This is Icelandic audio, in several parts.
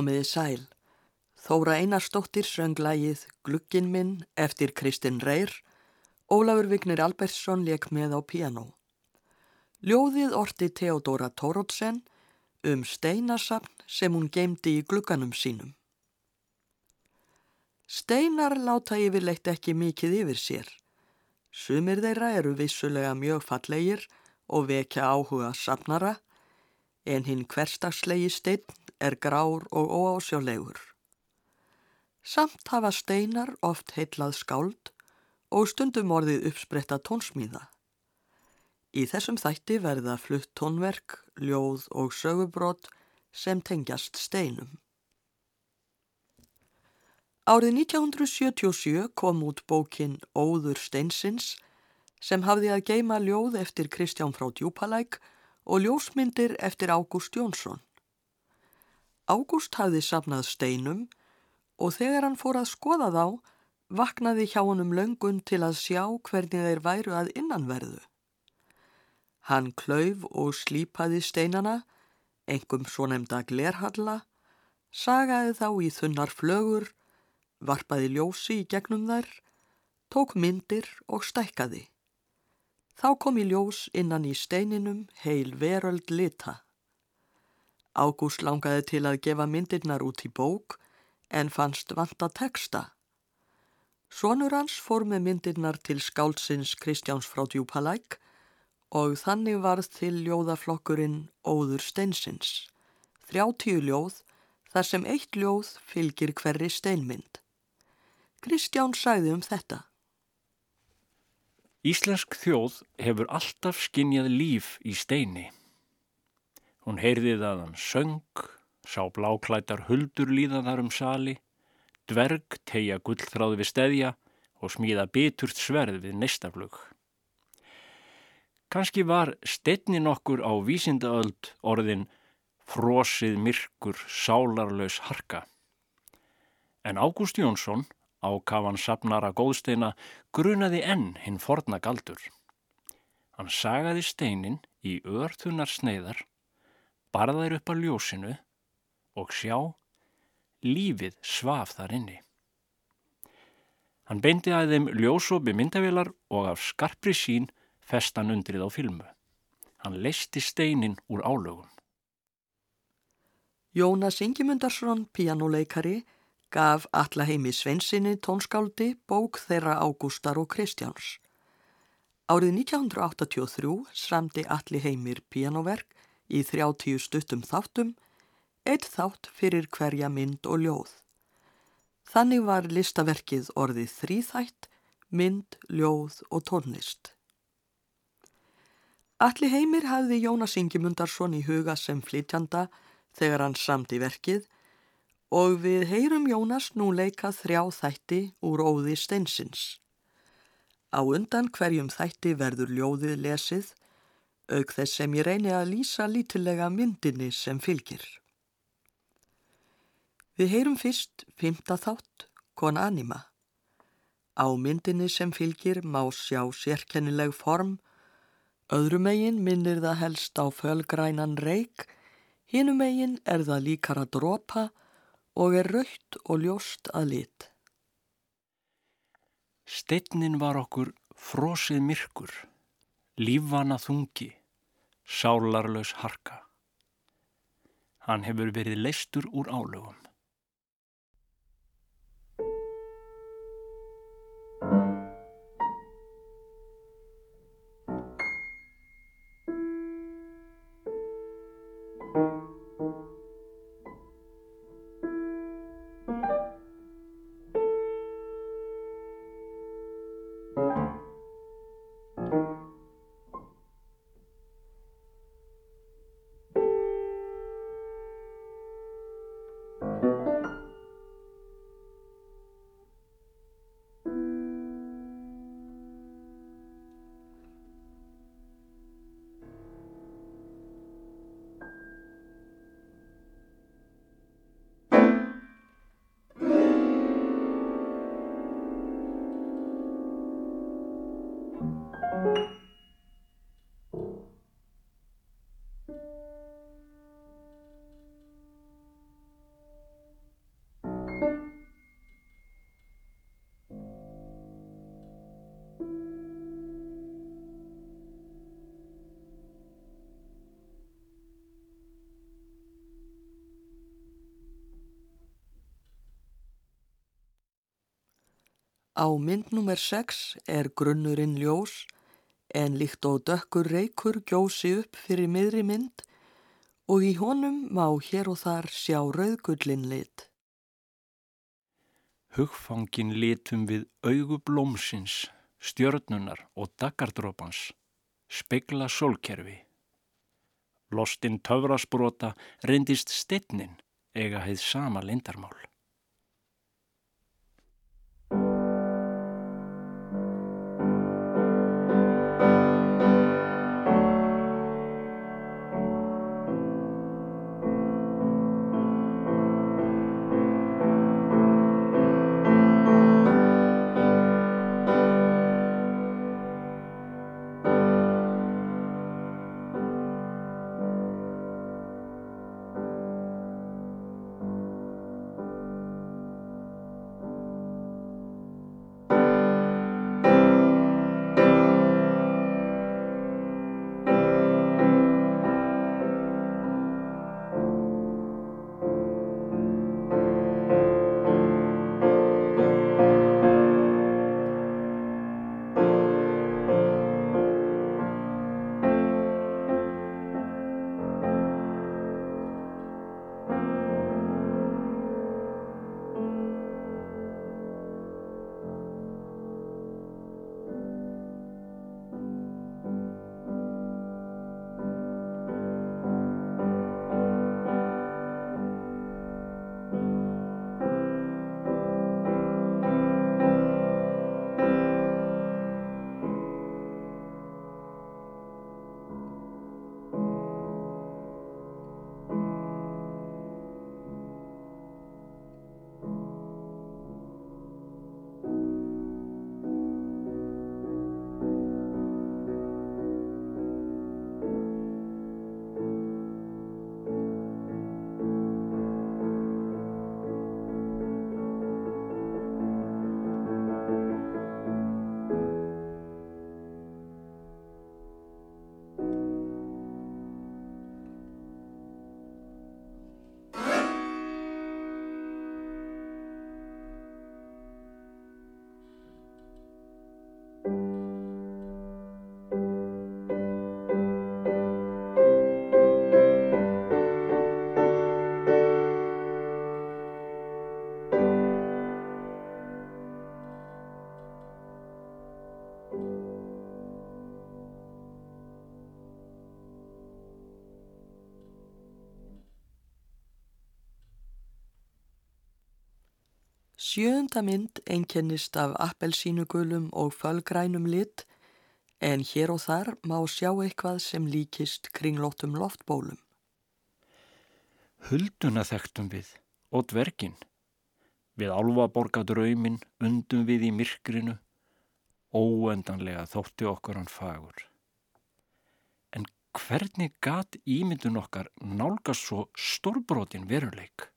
Komiði sæl. Þóra Einarstóttir sönglægið Glugginn minn eftir Kristinn Reyr. Ólafur Vignir Albertsson leik með á piano. Ljóðið orti Theodora Tórótsen um steinasafn sem hún geimdi í glugganum sínum. Steinar láta yfirleitt ekki mikið yfir sér. Sumir þeirra eru vissulega mjög fallegir og vekja áhuga safnara en hinn hverstagslegi stein er grár og óásjálegur. Samt hafa steinar oft heitlað skáld og stundum orðið uppspretta tónsmíða. Í þessum þætti verða flutt tónverk, ljóð og sögubrót sem tengjast steinum. Árið 1977 kom út bókin Óður Steinsins sem hafði að geima ljóð eftir Kristján frá Djúpalæk og ljósmyndir eftir Ágúst Jónsson. Ágúst hafði safnað steinum og þegar hann fór að skoða þá vaknaði hjá honum löngun til að sjá hvernig þeir væru að innanverðu. Hann klauf og slípaði steinana, engum svo nefnda glerhalla, sagaði þá í þunnar flögur, varpaði ljósi í gegnum þær, tók myndir og stækkaði. Þá kom í ljós innan í steininum heil veröld lita. Ágúst langaði til að gefa myndirnar út í bók en fannst vanta teksta. Sónur hans fór með myndirnar til skáldsins Kristjáns frá Djúpalæk og þannig varð til ljóðaflokkurinn Óður Steinsins. Þrjáttíu ljóð þar sem eitt ljóð fylgir hverri steinmynd. Kristján sagði um þetta. Íslensk þjóð hefur alltaf skinnjað líf í steini. Hún heyrðið að hann söng, sá bláklætar huldur líða þar um sali, dverg tegja gullþráð við steðja og smíða biturt sverð við neistaflug. Kanski var steinnin okkur á vísindaöld orðin frosið myrkur sálarlaus harka. En Ágúst Jónsson, ákafan sapnara góðsteina, grunaði enn hinn forna galdur. Hann sagaði steinin í örþunar sneiðar barðaðir upp á ljósinu og sjá, lífið svaf þar inni. Hann beindi að þeim ljósopi myndavilar og af skarpri sín festan undrið á filmu. Hann leisti steinin úr álögum. Jónas Ingimundarsson, pianoleikari, gaf allaheimi Svensinni tónskáldi bók þeirra Ágústar og Kristjáns. Árið 1983 samdi alli heimir pianoverk í 30 stuttum þáttum, eitt þátt fyrir hverja mynd og ljóð. Þannig var listaverkið orðið þrýþætt, mynd, ljóð og tónlist. Alli heimir hafði Jónas Ingimundarsson í huga sem flytjanda þegar hann samt í verkið og við heyrum Jónas nú leika þrjá þætti úr óði steinsins. Á undan hverjum þætti verður ljóðið lesið auk þess sem ég reyni að lýsa lítilega myndinni sem fylgir. Við heyrum fyrst fymta þátt, kon anima. Á myndinni sem fylgir má sjá sérkennileg form, öðrum megin minnir það helst á fölgrænan reik, hinum megin er það líkara dropa og er raukt og ljóst að lit. Steinin var okkur frosið myrkur, lífvana þungi sálarlaus harka. Hann hefur verið leistur úr álögum. Á mynd nr. 6 er grunnurinn ljós en líkt og dökkur reykur gjósi upp fyrir miðri mynd og í honum má hér og þar sjá rauðgullin lit. Hugfangin litum við augublómsins, stjörnunar og daggardrópans, spegla sólkerfi. Lostinn töfrasbrota reyndist steinnin eiga heið sama lindarmál. Sjöunda mynd einkennist af appelsínugulum og fölgrænum lit en hér og þar má sjá eitthvað sem líkist kringlótum loftbólum. Hulduna þekktum við og dvergin. Við álvaborgadraumin undum við í myrkrinu, óendanlega þótti okkur hann fagur. En hvernig gat ímyndun okkar nálgast svo stórbrotin veruleik?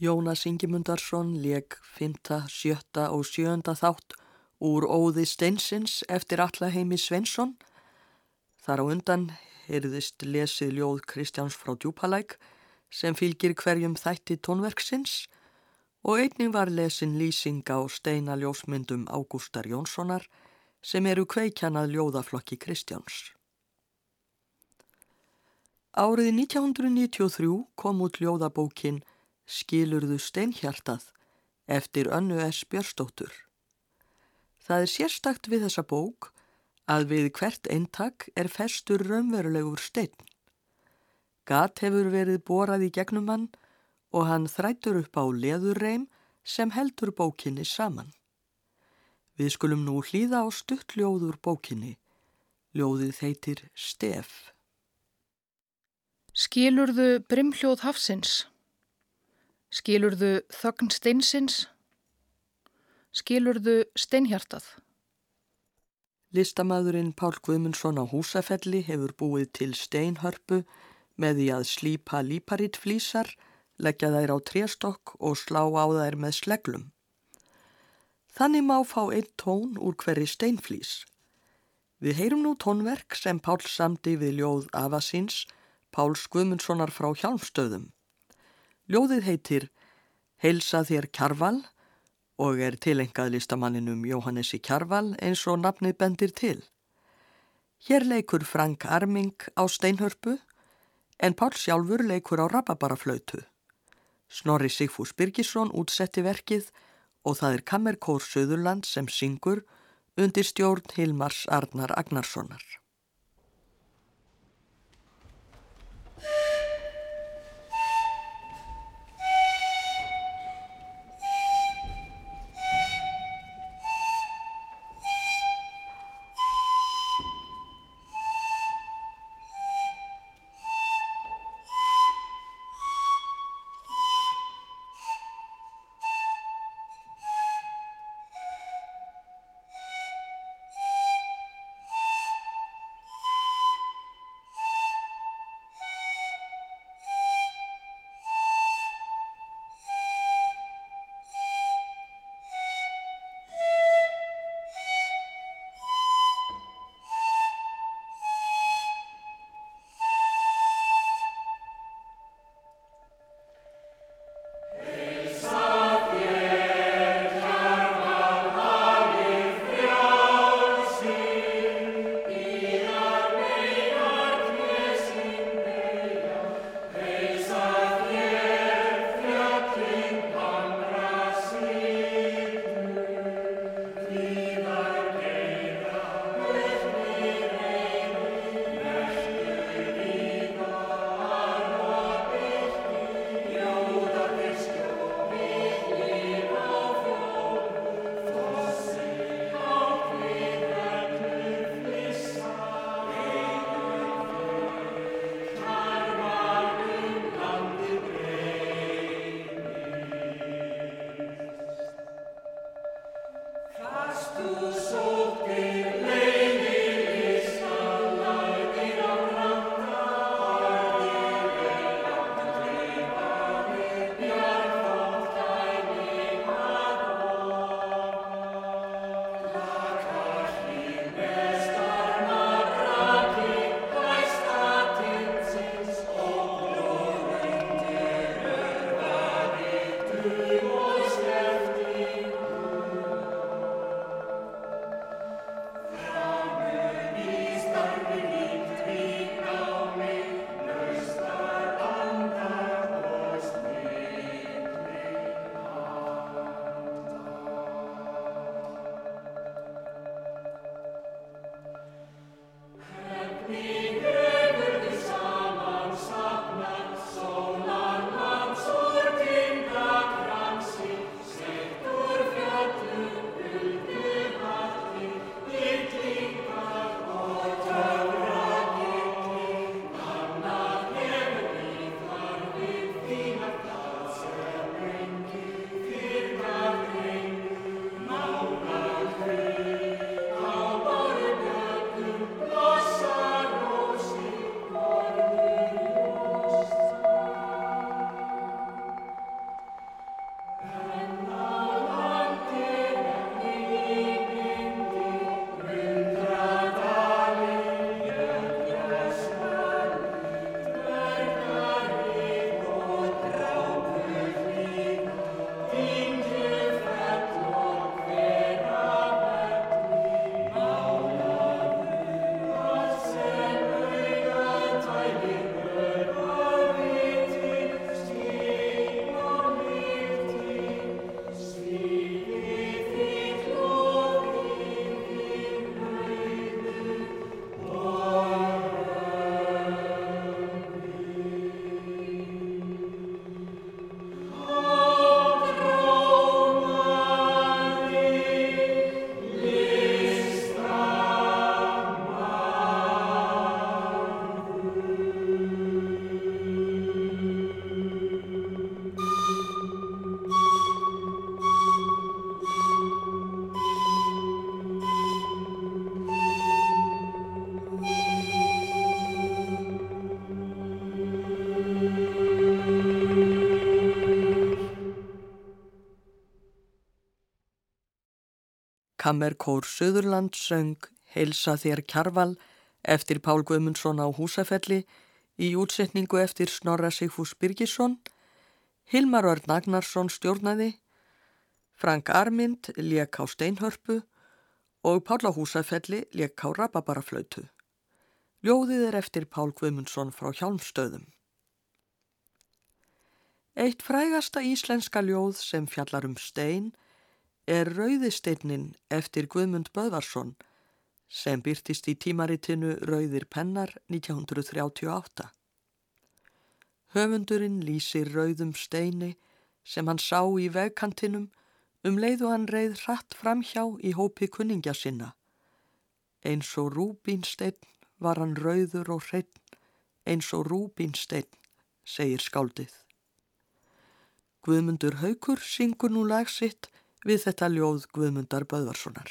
Jónas Ingimundarsson leg 5., 7. og 7. þátt úr Óði Steinsins eftir Allaheimi Svensson. Þar á undan heyrðist lesið ljóð Kristjáns frá Djúpalæk sem fylgir hverjum þætti tónverksins og einning var lesin lýsinga á steina ljósmyndum Ágústar Jónssonar sem eru kveikjanað ljóðaflokki Kristjáns. Árið 1993 kom út ljóðabókin Skilurðu steinhjartað eftir Önnu S. Björstóttur. Það er sérstakt við þessa bók að við hvert eintak er festur raunverulegur stein. Gat hefur verið borað í gegnum hann og hann þrættur upp á leðurreim sem heldur bókinni saman. Við skulum nú hlýða á stuttljóður bókinni. Ljóðið heitir Stef. Skilurðu brimhljóð hafsins? Skilurðu þögn steinsins? Skilurðu steinhjartað? Listamæðurinn Pál Guðmundsson á húsafelli hefur búið til steinhörpu með því að slípa líparítflísar, leggja þær á trésstokk og slá á þær með sleglum. Þannig má fá einn tón úr hverri steinflís. Við heyrum nú tónverk sem Pál samdi við ljóð Afasins, Páls Guðmundssonar frá Hjálmstöðum. Ljóðið heitir Heilsa þér Kjarval og er tilengað listamanninum Jóhannesi Kjarval eins og nafnið bendir til. Hér leikur Frank Arming á steinhörpu en Pál sjálfur leikur á rababaraflautu. Snorri Sigfús Birgisson útsetti verkið og það er Kammerkór Söðurland sem syngur undir stjórn Hilmars Arnar Agnarssonar. Kammerkór Suðurland söng Heilsa þér kjarval eftir Pál Guðmundsson á Húsafelli í útsetningu eftir Snorra Sigfús Birgisson, Hilmar Örn Agnarsson stjórnaði, Frank Armynd lék á Steinhörpu og Pála Húsafelli lék á Rababaraflautu. Ljóðið er eftir Pál Guðmundsson frá Hjálmstöðum. Eitt frægasta íslenska ljóð sem fjallar um stein er Rauðisteinnin eftir Guðmund Böðvarsson sem byrtist í tímaritinu Rauðir pennar 1938. Höfundurinn lýsir rauðum steini sem hann sá í vegkantinum um leið og hann reið hratt framhjá í hópi kunningja sinna. Eins og Rúbínsteinn var hann rauður og hreinn, eins og Rúbínsteinn, segir skáldið. Guðmundur Haugur syngur nú lag sitt við þetta ljóð Guðmundar Böðvarssonar.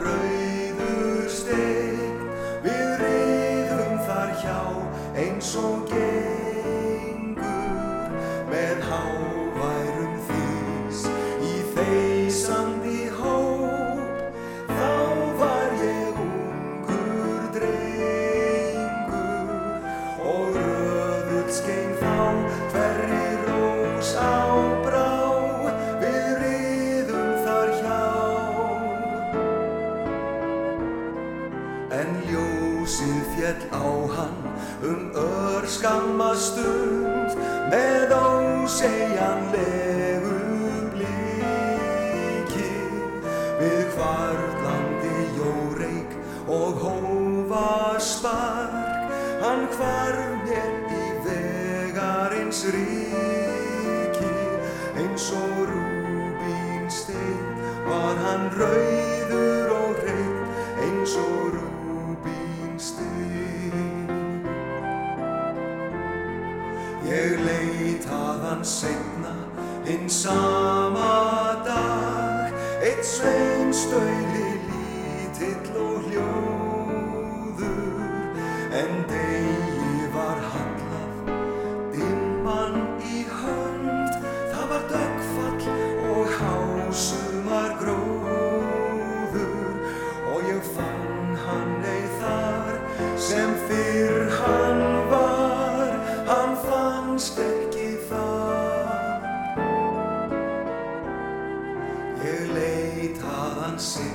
Rauður stein Við reyðum þar hjá eins og að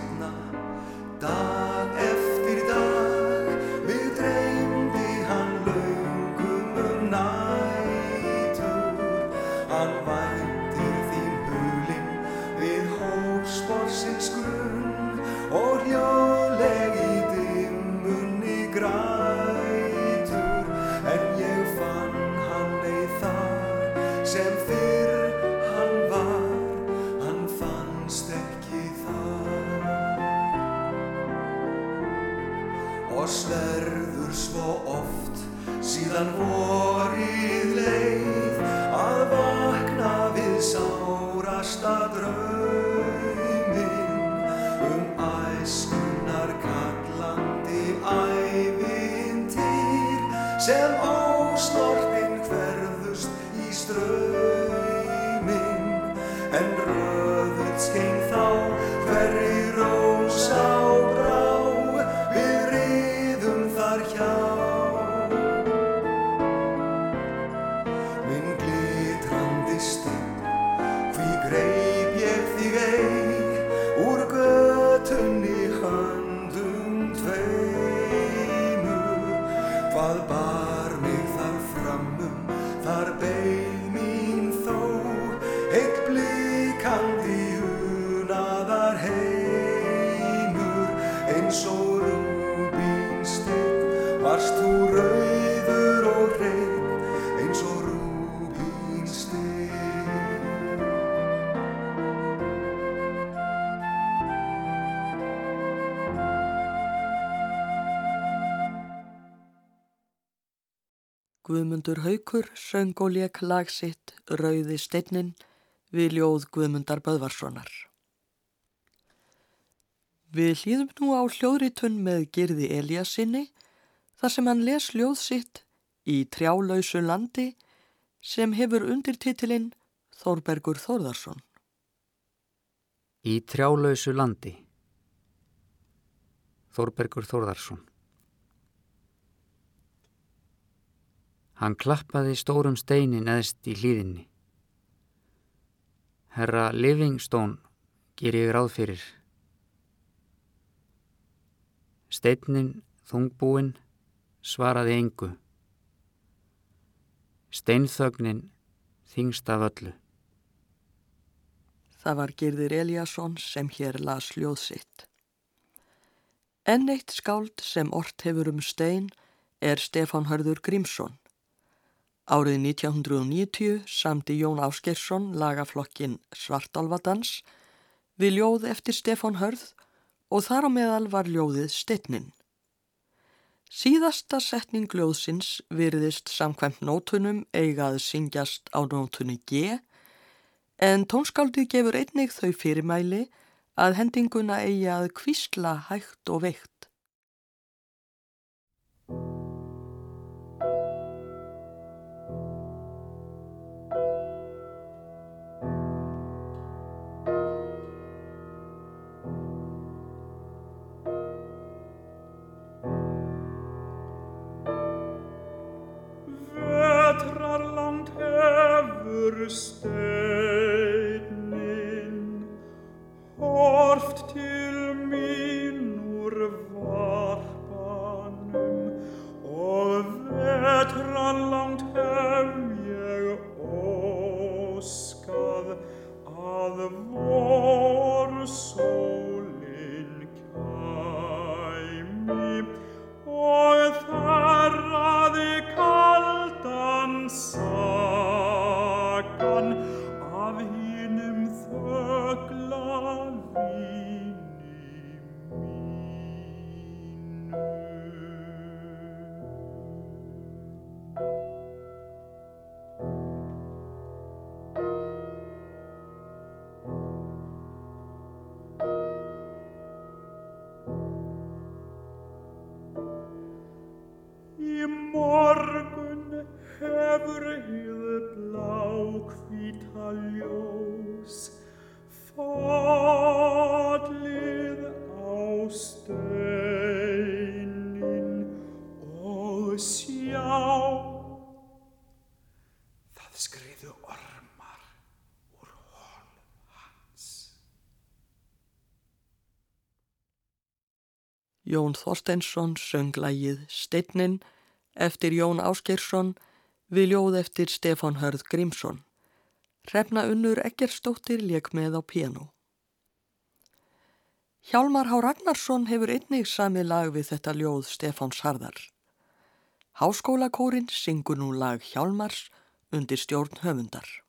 Eins og rúbínsteinn Varst þú rauður og hreinn Eins og rúbínsteinn Guðmundur Haukur söng og lék lag sitt Rauði steinnin við ljóð Guðmundar Böðvarssonar. Við hlýðum nú á hljóðritun með Girði Eliassinni þar sem hann les ljóð sitt í trjálausu landi sem hefur undirtitilinn Þórbergur Þórðarsson. Í trjálausu landi Þórbergur Þórðarsson Hann klappaði stórum steinin eðst í hlýðinni. Herra Livingstone ger ég ráð fyrir. Steinin, þungbúinn, svaraði engu. Steinþögnin þingst af öllu. Það var Girðir Eliasson sem hér las ljóð sitt. Enn eitt skáld sem ort hefur um stein er Stefán Hörður Grímsson. Árið 1990 samti Jón Áskersson lagaflokkin Svartálfadans við ljóð eftir Stefán Hörð og þar á meðal var ljóðið Steinin. Síðasta setning ljóðsins virðist samkvæmt nótunum eigað syngjast á nótunni G en tónskáldið gefur einnig þau fyrirmæli að hendinguna eigi að kvísla hægt og veikt. Jón Þorsteinsson söng lægið Steinin eftir Jón Ásgeirsson við ljóð eftir Stefan Hörð Grímsson. Hrefna unnur Eggerstóttir leik með á piano. Hjálmar Há Ragnarsson hefur einnig samið lag við þetta ljóð Stefáns Harðar. Háskólakórin syngur nú lag Hjálmars undir stjórn höfundar.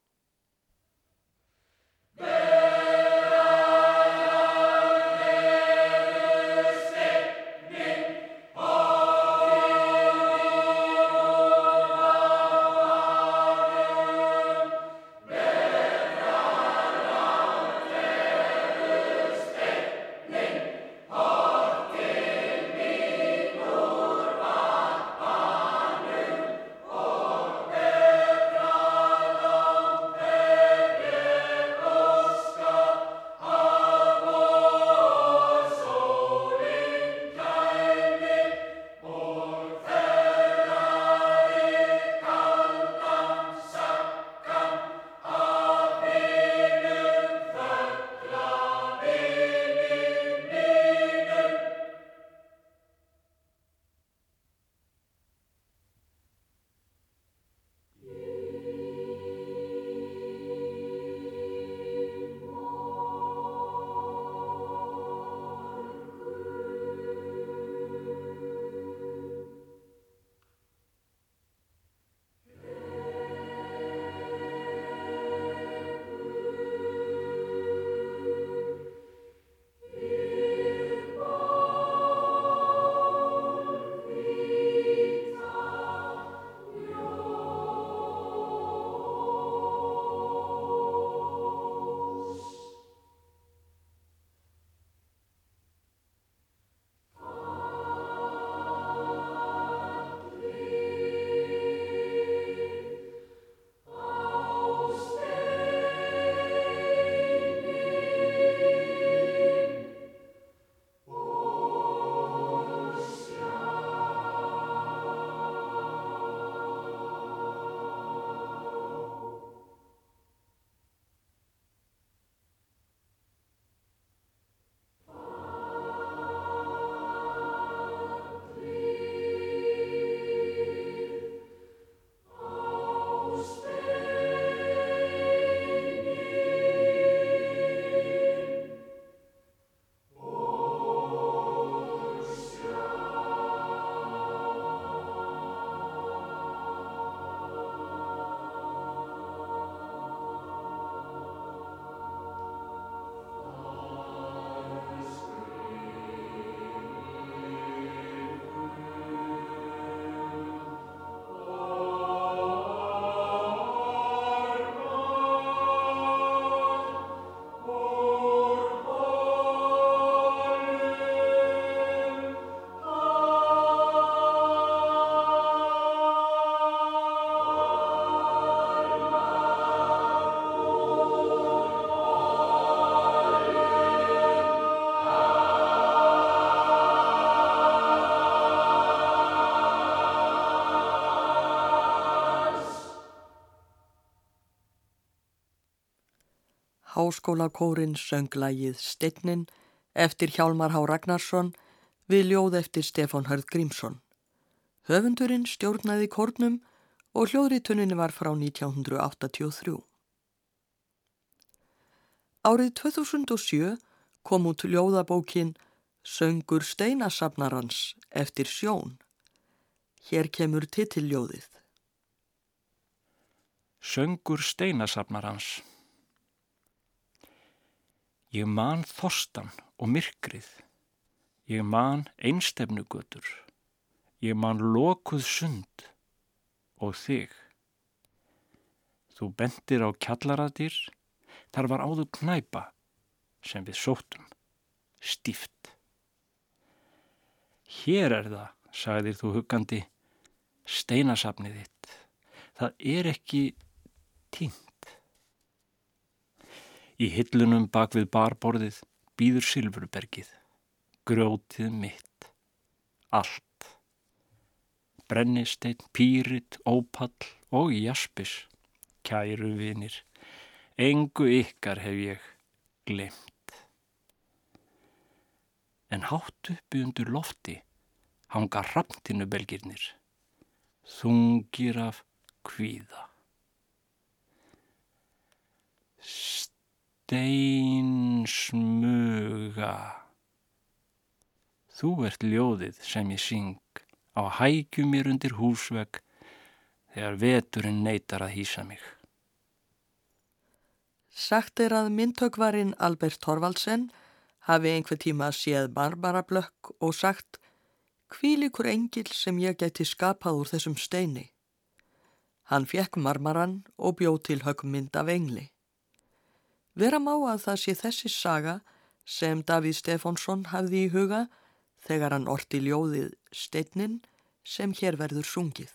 Háskólakórin sönglægið Steinnin eftir Hjálmar Há Ragnarsson við ljóð eftir Stefán Hörð Grímsson. Höfundurinn stjórnaði kórnum og hljóðrituninni var frá 1983. Árið 2007 kom út ljóðabókin Söngur steinasafnarans eftir sjón. Hér kemur titilljóðið. Söngur steinasafnarans Ég man þorstan og myrkrið. Ég man einstefnugötur. Ég man lokuð sund og þig. Þú bendir á kjallaradir, þar var áður knæpa sem við sóttum, stíft. Hér er það, sagðir þú huggandi, steinasafnið þitt. Það er ekki tínt. Í hillunum bak við barborðið býður Silfurbergið, grjótið mitt, allt. Brennisteinn, pýrit, ópall og jaspis, kæru vinir, engu ykkar hef ég glemt. En hátt uppi undir lofti hanga raptinubelgirnir, þungir af kvíða. Steinsmuga Þú ert ljóðið sem ég syng á hækju mér undir húsvegg þegar veturinn neytar að hýsa mig. Sagt er að myndtökvarinn Albert Torvaldsen hafi einhver tíma séð Barbara Blökk og sagt Hvílikur engil sem ég geti skapað úr þessum steini. Hann fekk marmaran og bjóð til högmynd af engli. Vera má að það sé þessi saga sem Davíð Stefánsson hafði í huga þegar hann orti ljóðið Steinin sem hér verður sungið.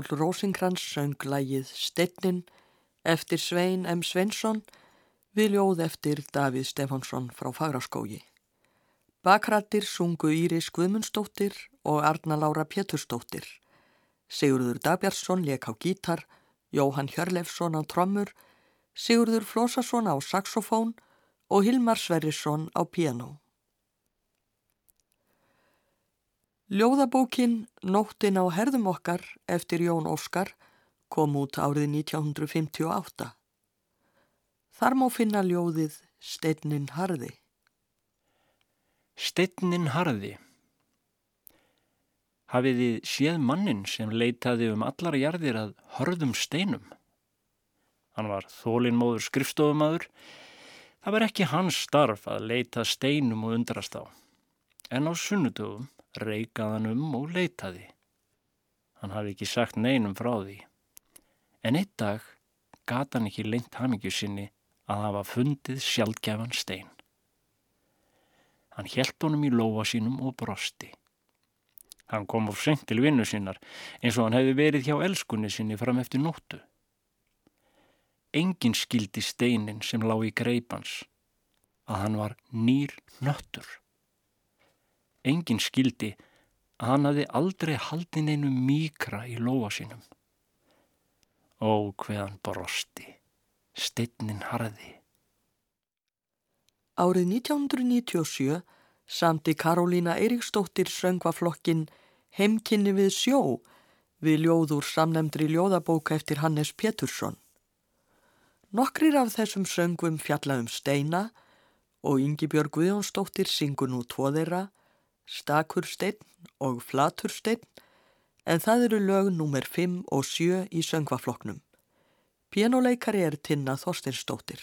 Pál Rósinkrans söng lægið Steinnin eftir Svein M. Sveinsson við ljóð eftir Davíð Stefánsson frá Fagraskógi. Bakrættir sungu Íris Guðmundsdóttir og Arna Lára Pétursdóttir. Sigurður Dagbjörnsson leik á gítar, Jóhann Hjörlefsson á trommur, Sigurður Flósasson á saxofón og Hilmar Sverrisson á piano. Ljóðabókin Nóttin á herðum okkar eftir Jón Óskar kom út árið 1958. Þar má finna ljóðið Steinin Harði. Steinin Harði Hafið þið séð mannin sem leitaði um allar jarðir að hörðum steinum? Hann var þólinnmóður skrifstofumadur. Það var ekki hans starf að leita steinum og undrast á. En á sunnudöfum reykað hann um og leitaði. Hann hafi ekki sagt neinum frá því. En eitt dag gata hann ekki lengt hamingju sinni að hafa fundið sjálfgefan stein. Hann helt honum í lóa sínum og brosti. Hann kom á sengt til vinnu sinnar eins og hann hefði verið hjá elskunni sinni fram eftir nóttu. Engin skildi steinin sem lág í greipans að hann var nýr nöttur. Engin skildi að hann hafi aldrei haldin einu mýkra í lóa sínum. Ó, hveðan brosti, steinin harði. Árið 1997 samti Karolína Eiríksdóttir söngvaflokkin Heimkinni við sjó við ljóður samnemndri ljóðabóka eftir Hannes Pétursson. Nokkrir af þessum söngum fjallaðum steina og Ingi Björg Guðjónsdóttir syngur nú tvo þeirra, Stakursteinn og Flatursteinn, en það eru lög nummer 5 og 7 í söngvafloknum. Pianoleikari er Tinna Þorstinsdóttir.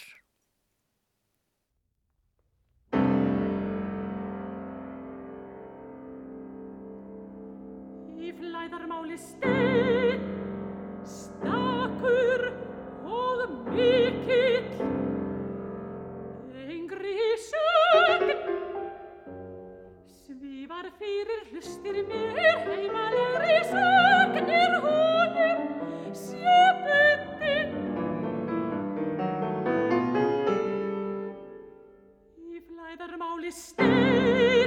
Í flæðarmáli stein, fyrir hlustir mér heimalegri sögnir honum sé bundin. Í flæðarmáli stein,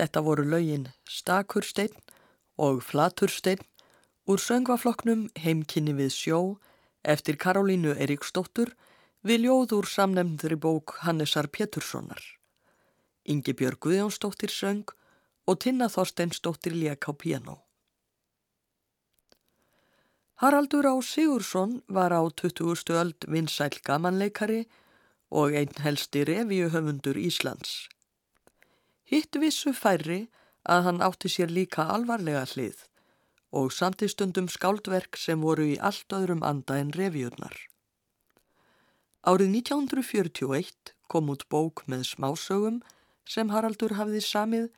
Þetta voru lögin Stakursteinn og Flatursteinn úr söngvafloknum Heimkinni við sjó eftir Karolínu Eiríksdóttur við ljóð úr samnemndri bók Hannesar Péturssonar. Ingi Björg Guðjónsdóttir söng og Tinna Þorsteinsdóttir lék á piano. Haraldur á Sigursson var á 20. öld vinsæl gamanleikari og einn helsti revíuhöfundur Íslands. Hitt vissu færri að hann átti sér líka alvarlega hlið og samtistundum skáldverk sem voru í allt öðrum anda en revjurnar. Árið 1941 kom út bók með smásögum sem Haraldur hafði samið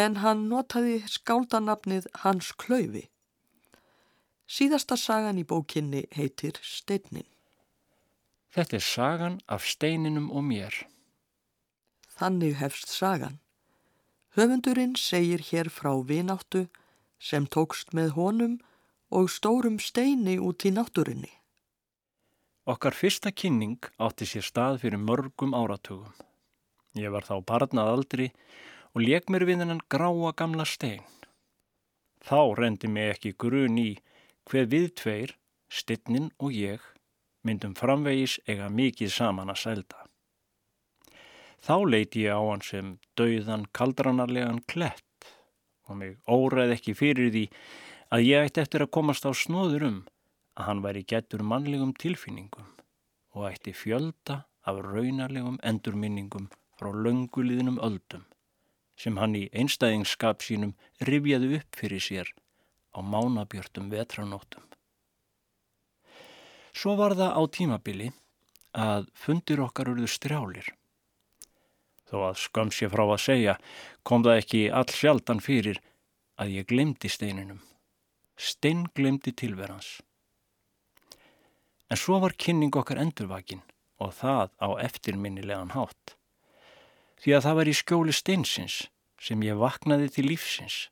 en hann notaði skáldanafnið Hans Klaufi. Síðasta sagan í bókinni heitir Steinnin. Þetta er sagan af steininum og mér. Þannig hefst sagan. Höfundurinn segir hér frá vináttu sem tókst með honum og stórum steini út í náttúrinni. Okkar fyrsta kynning átti sér stað fyrir mörgum áratugum. Ég var þá barnað aldri og leik mér við hennan gráa gamla stein. Þá rendi mig ekki grun í hver við tveir, stittnin og ég, myndum framvegis eiga mikið saman að sælda. Þá leiti ég á hann sem dauðan kaldranarlegan klett og mig óræð ekki fyrir því að ég ætti eftir að komast á snóður um að hann væri getur mannlegum tilfinningum og ætti fjölda af raunarlegum endurminningum frá lönguliðnum öldum sem hann í einstæðingskap sínum rifjaði upp fyrir sér á mánabjörtum vetranóttum. Svo var það á tímabili að fundir okkar urðu strjálir. Þó að skam sér frá að segja kom það ekki all sjaldan fyrir að ég glemdi steininum. Stein glemdi tilverans. En svo var kynning okkar endurvakin og það á eftirminnilegan hátt. Því að það var í skjóli steinsins sem ég vaknaði til lífsins.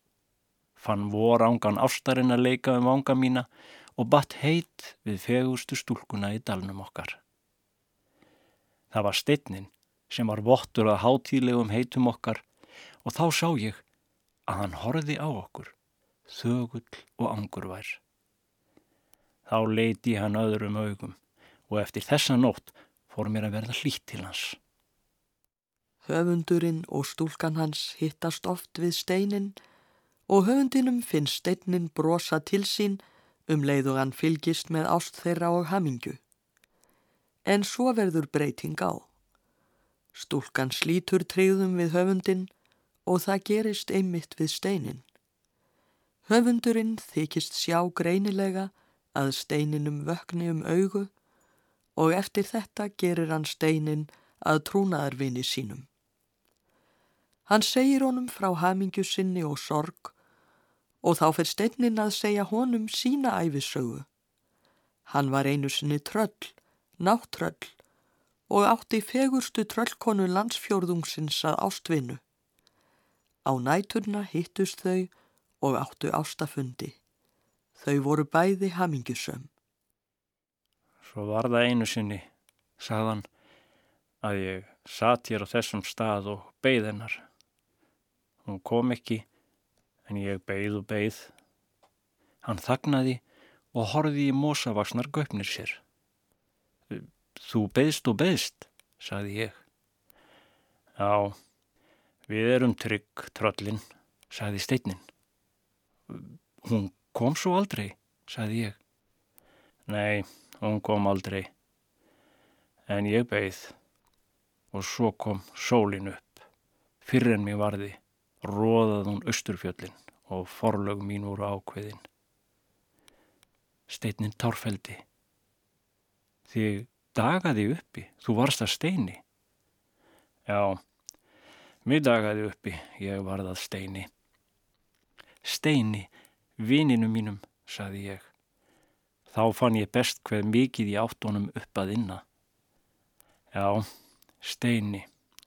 Fann vor ángan ástarinn að leika um ánga mína og batt heit við fegustu stúlkuna í dalnum okkar. Það var steinin sem var vottur að hátíðlegum heitum okkar og þá sá ég að hann horfi á okkur, þögull og angurvær. Þá leiti hann öðrum augum og eftir þessa nótt fór mér að verða hlýtt til hans. Höfundurinn og stúlkan hans hittast oft við steinin og höfundinum finnst steinin brosa til sín um leið og hann fylgist með ást þeirra og hamingu. En svo verður breyting á. Stúlkan slítur treyðum við höfundin og það gerist einmitt við steinin. Höfundurinn þykist sjá greinilega að steininum vökni um augu og eftir þetta gerir hann steinin að trúnaðarvini sínum. Hann segir honum frá hamingju sinni og sorg og þá fyrir steinin að segja honum sína æfisögu. Hann var einu sinni tröll, náttröll og átti fegurstu tröllkonu landsfjórðungsins að ástvinnu. Á næturna hittust þau og áttu ástafundi. Þau voru bæði hamingjusöm. Svo var það einu sinni, sagðan, að ég satt hér á þessum stað og beigð hennar. Hún kom ekki, en ég beigð og beigð. Hann þagnaði og horfi í mósavaksnar göpnir sér. Þú beigðst og beigðst, sagði ég. Já, við erum trygg, tröllin, sagði steinin. Hún kom svo aldrei, sagði ég. Nei, hún kom aldrei. En ég beigð og svo kom sólin upp. Fyrir en mér varði, róðað hún austurfjöllin og forlög mín voru ákveðin. Steinin tárfeldi. Þig dagaði uppi, þú varst að steini. Já, mér dagaði uppi, ég varð að steini. Steini, vininu mínum, saði ég. Þá fann ég best hver mikið ég átt honum upp að inna. Já, steini,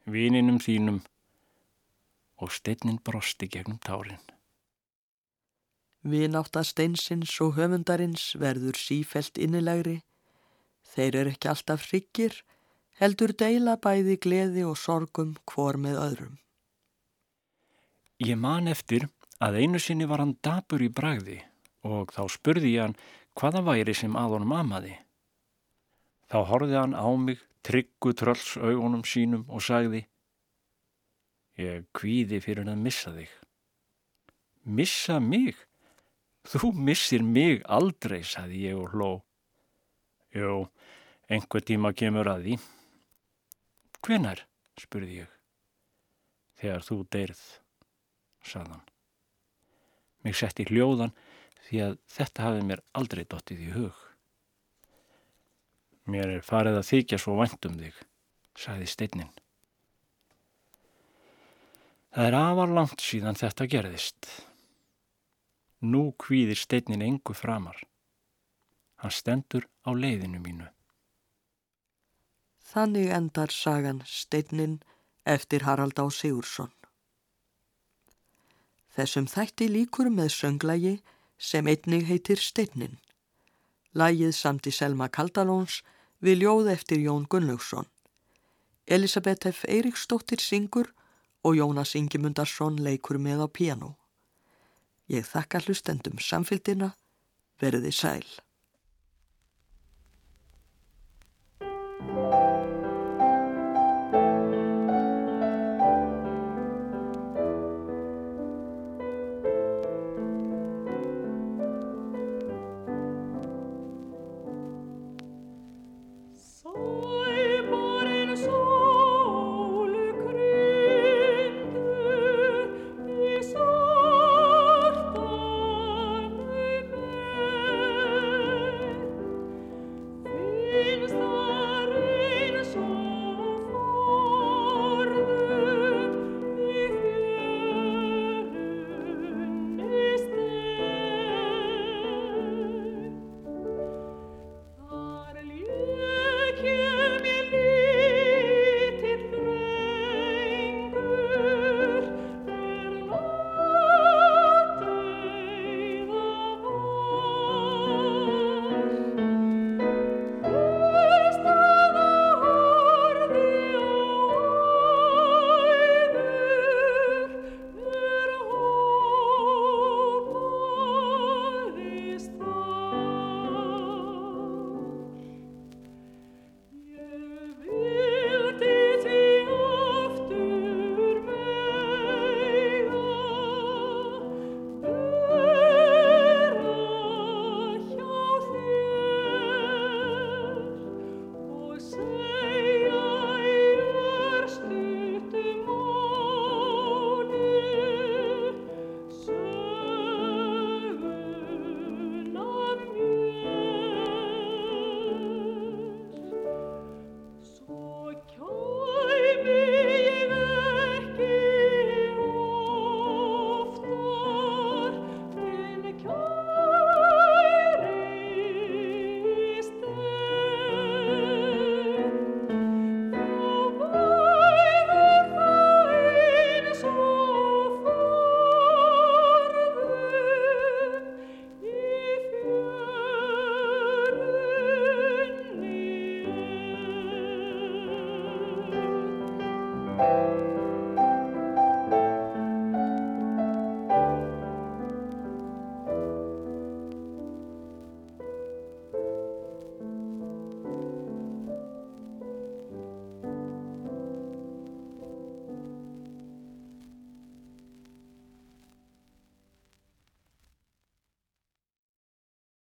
vininum þínum og steinin brosti gegnum tárin. Vináta steinsins og höfundarins verður sífelt innilegri. Þeir eru ekki alltaf hryggir, heldur deila bæði gleði og sorgum hvor með öðrum. Ég man eftir að einu sinni var hann dapur í bragði og þá spurði ég hann hvaða væri sem að honum amaði. Þá horfið hann á mig tryggu trölls augunum sínum og sagði Ég kvíði fyrir að missa þig. Missa mig? Þú missir mig aldrei, sagði ég og hló. Jú, einhver tíma kemur að því. Hvenar? spurði ég. þegar þú deyrð, sagðan. Mig sett í hljóðan því að þetta hafi mér aldrei dottið í hug. Mér er farið að þykja svo vænt um þig, sagði steinnin. Það er afar langt síðan þetta gerðist. Nú kvíðir steinnin engu framar. Hann stendur á leiðinu mínu. Þannig endar sagan Steinnin eftir Harald á Sigursson. Þessum þætti líkur með sönglægi sem einnig heitir Steinnin. Lægið samt í Selma Kaldalóns við ljóð eftir Jón Gunnlaugsson. Elisabeth F. Eiríksdóttir syngur og Jónas Ingimundarsson leikur með á piano. Ég þakka hlustendum samfélgina, verði sæl.